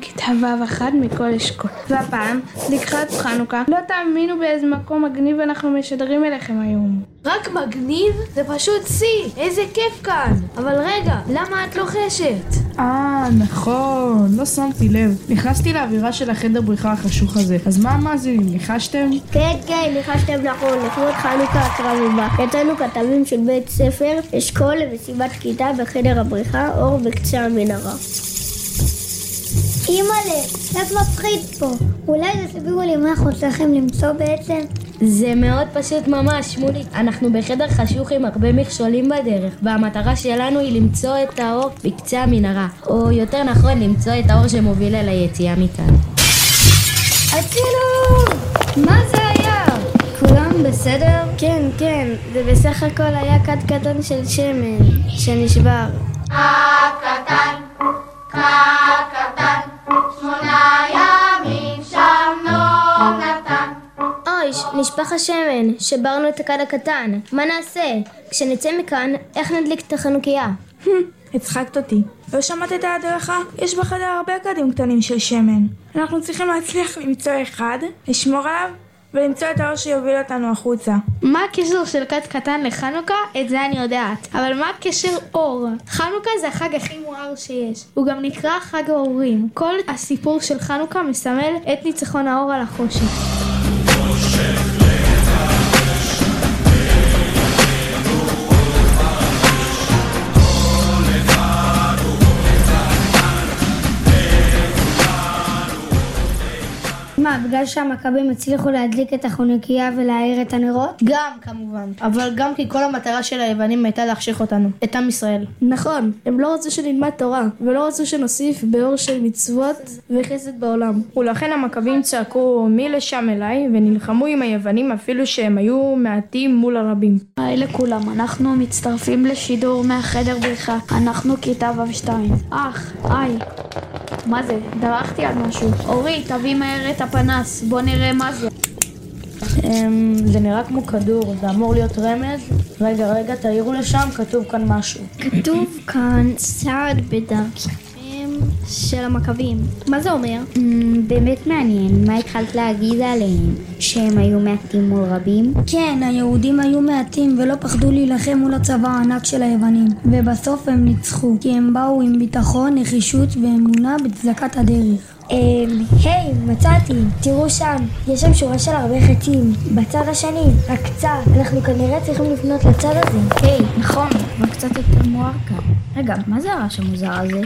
כיתה ו' אחד מכל אשכול. והפעם, לקראת חנוכה, לא תאמינו באיזה מקום מגניב אנחנו משדרים אליכם היום. רק מגניב? זה פשוט שיא! איזה כיף כאן! אבל רגע, למה את לוחשת? אה, נכון, לא שמתי לב. נכנסתי לאווירה של החדר בריחה החשוך הזה. אז מה המאזינים, ניחשתם? כן, כן, ניחשתם נכון, לכבוד חנוכה הקרב. יצאנו כתבים של בית ספר, אשכול למסיבת כיתה בחדר הבריחה, אור בקצה המנהרה. אימא'לה, איך מפחיד פה. אולי תסבירו לי מה אנחנו צריכים למצוא בעצם? זה מאוד פשוט ממש, שמולי. אנחנו בחדר חשוך עם הרבה מכשולים בדרך, והמטרה שלנו היא למצוא את האור בקצה המנהרה. או יותר נכון, למצוא את האור שמוביל אל היציאה מכאן. הצילו! מה זה היה? כולם בסדר? כן, כן, זה בסך הכל היה כד קטן של שמן, שנשבר. אוי, נשפך השמן, שברנו את הכד הקטן. מה נעשה? כשנצא מכאן, איך נדליק את החנוכיה? הצחקת אותי. לא שמעת את ההדרכה? יש בחדר הרבה כדים קטנים של שמן. אנחנו צריכים להצליח למצוא אחד, לשמור עליו, ולמצוא את האור שיוביל אותנו החוצה. מה הקשר של כת קטן לחנוכה? את זה אני יודעת. אבל מה הקשר אור? חנוכה זה החג הכי מואר שיש. הוא גם נקרא חג האורים. כל הסיפור של חנוכה מסמל את ניצחון האור על החושך. מה, בגלל שהמכבים הצליחו להדליק את החונקייה ולהאיר את הנרות? גם כמובן, אבל גם כי כל המטרה של היוונים הייתה להחשיך אותנו, את עם ישראל. נכון, הם לא רצו שנלמד תורה, ולא רצו שנוסיף באור של מצוות וחסד בעולם. ולכן המכבים צעקו מי לשם אליי, ונלחמו עם היוונים אפילו שהם היו מעטים מול הרבים. היי לכולם, אנחנו מצטרפים לשידור מהחדר בריחה. אנחנו כיתה ו'2. אח, היי. מה זה? דרכתי על משהו. אורי, תביא מהר את הפנס, בוא נראה מה זה. אמ, זה נראה כמו כדור, זה אמור להיות רמז. רגע, רגע, תעירו לשם, כתוב כאן משהו. כתוב כאן צעד בדרככם של המכבים. מה זה אומר? באמת מעניין, מה התחלת להגיד עליהם? שהם היו מעטים מול רבים? כן, היהודים היו מעטים ולא פחדו להילחם מול הצבא הענק של היוונים. ובסוף הם ניצחו, כי הם באו עם ביטחון, נחישות ואמונה בצדקת הדרך. אמ, היי, מצאתי, תראו שם, יש שם שורה של הרבה חצים, בצד השני, קצת, אנחנו כנראה צריכים לפנות לצד הזה. היי, נכון, אבל קצת יותר מואר כאן. רגע, מה זה הרעש המוזר הזה?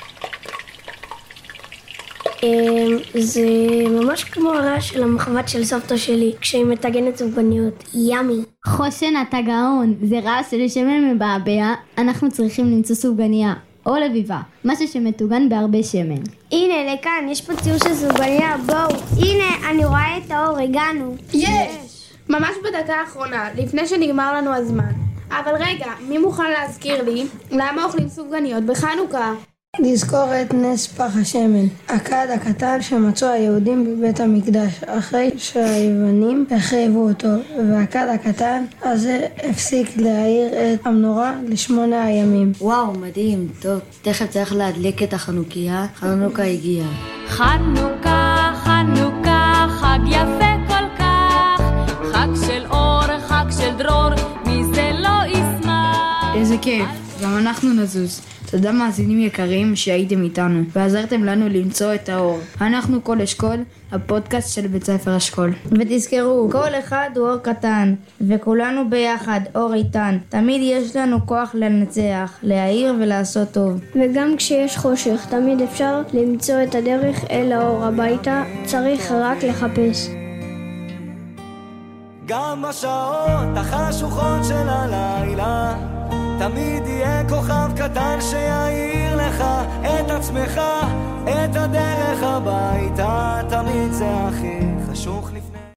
אמ, זה ממש כמו הרעש של המחבת של סבתא שלי, כשהיא מטגנת סופגניות. ימי. חושן אתה גאון, זה רעש של שמן מבעבע, אנחנו צריכים למצוא סופגניה. או לביבה, משהו שמטוגן בהרבה שמן. הנה, לכאן, יש פה ציור של סופגניה, בואו. הנה, אני רואה את האור, הגענו. יש! ממש בדקה האחרונה, לפני שנגמר לנו הזמן. אבל רגע, מי מוכן להזכיר לי למה אוכלים סופגניות בחנוכה? לזכור את נס פח השמן, הכד הקטן שמצאו היהודים בבית המקדש, אחרי שהיוונים החריבו אותו, והכד הקטן הזה הפסיק להאיר את המנורה לשמונה הימים. וואו, מדהים. טוב, תכף צריך להדליק את החנוכיה. חנוכה הגיע. חנוכה, חנוכה, חג יפה כל כך, חג של אור, חג של דרור, מי זה לא ישמח. איזה כיף, גם אנחנו נזוז. תודה מאזינים יקרים שהייתם איתנו ועזרתם לנו למצוא את האור. אנחנו כל אשכול, הפודקאסט של בית ספר אשכול. ותזכרו, כל אחד הוא אור קטן, וכולנו ביחד אור איתן. תמיד יש לנו כוח לנצח, להעיר ולעשות טוב. וגם כשיש חושך, תמיד אפשר למצוא את הדרך אל האור הביתה, צריך רק לחפש. גם בשעות החשוכות של הלילה תמיד יהיה כוכב קטן שיעיר לך את עצמך, את הדרך הביתה, תמיד זה הכי חשוך לפני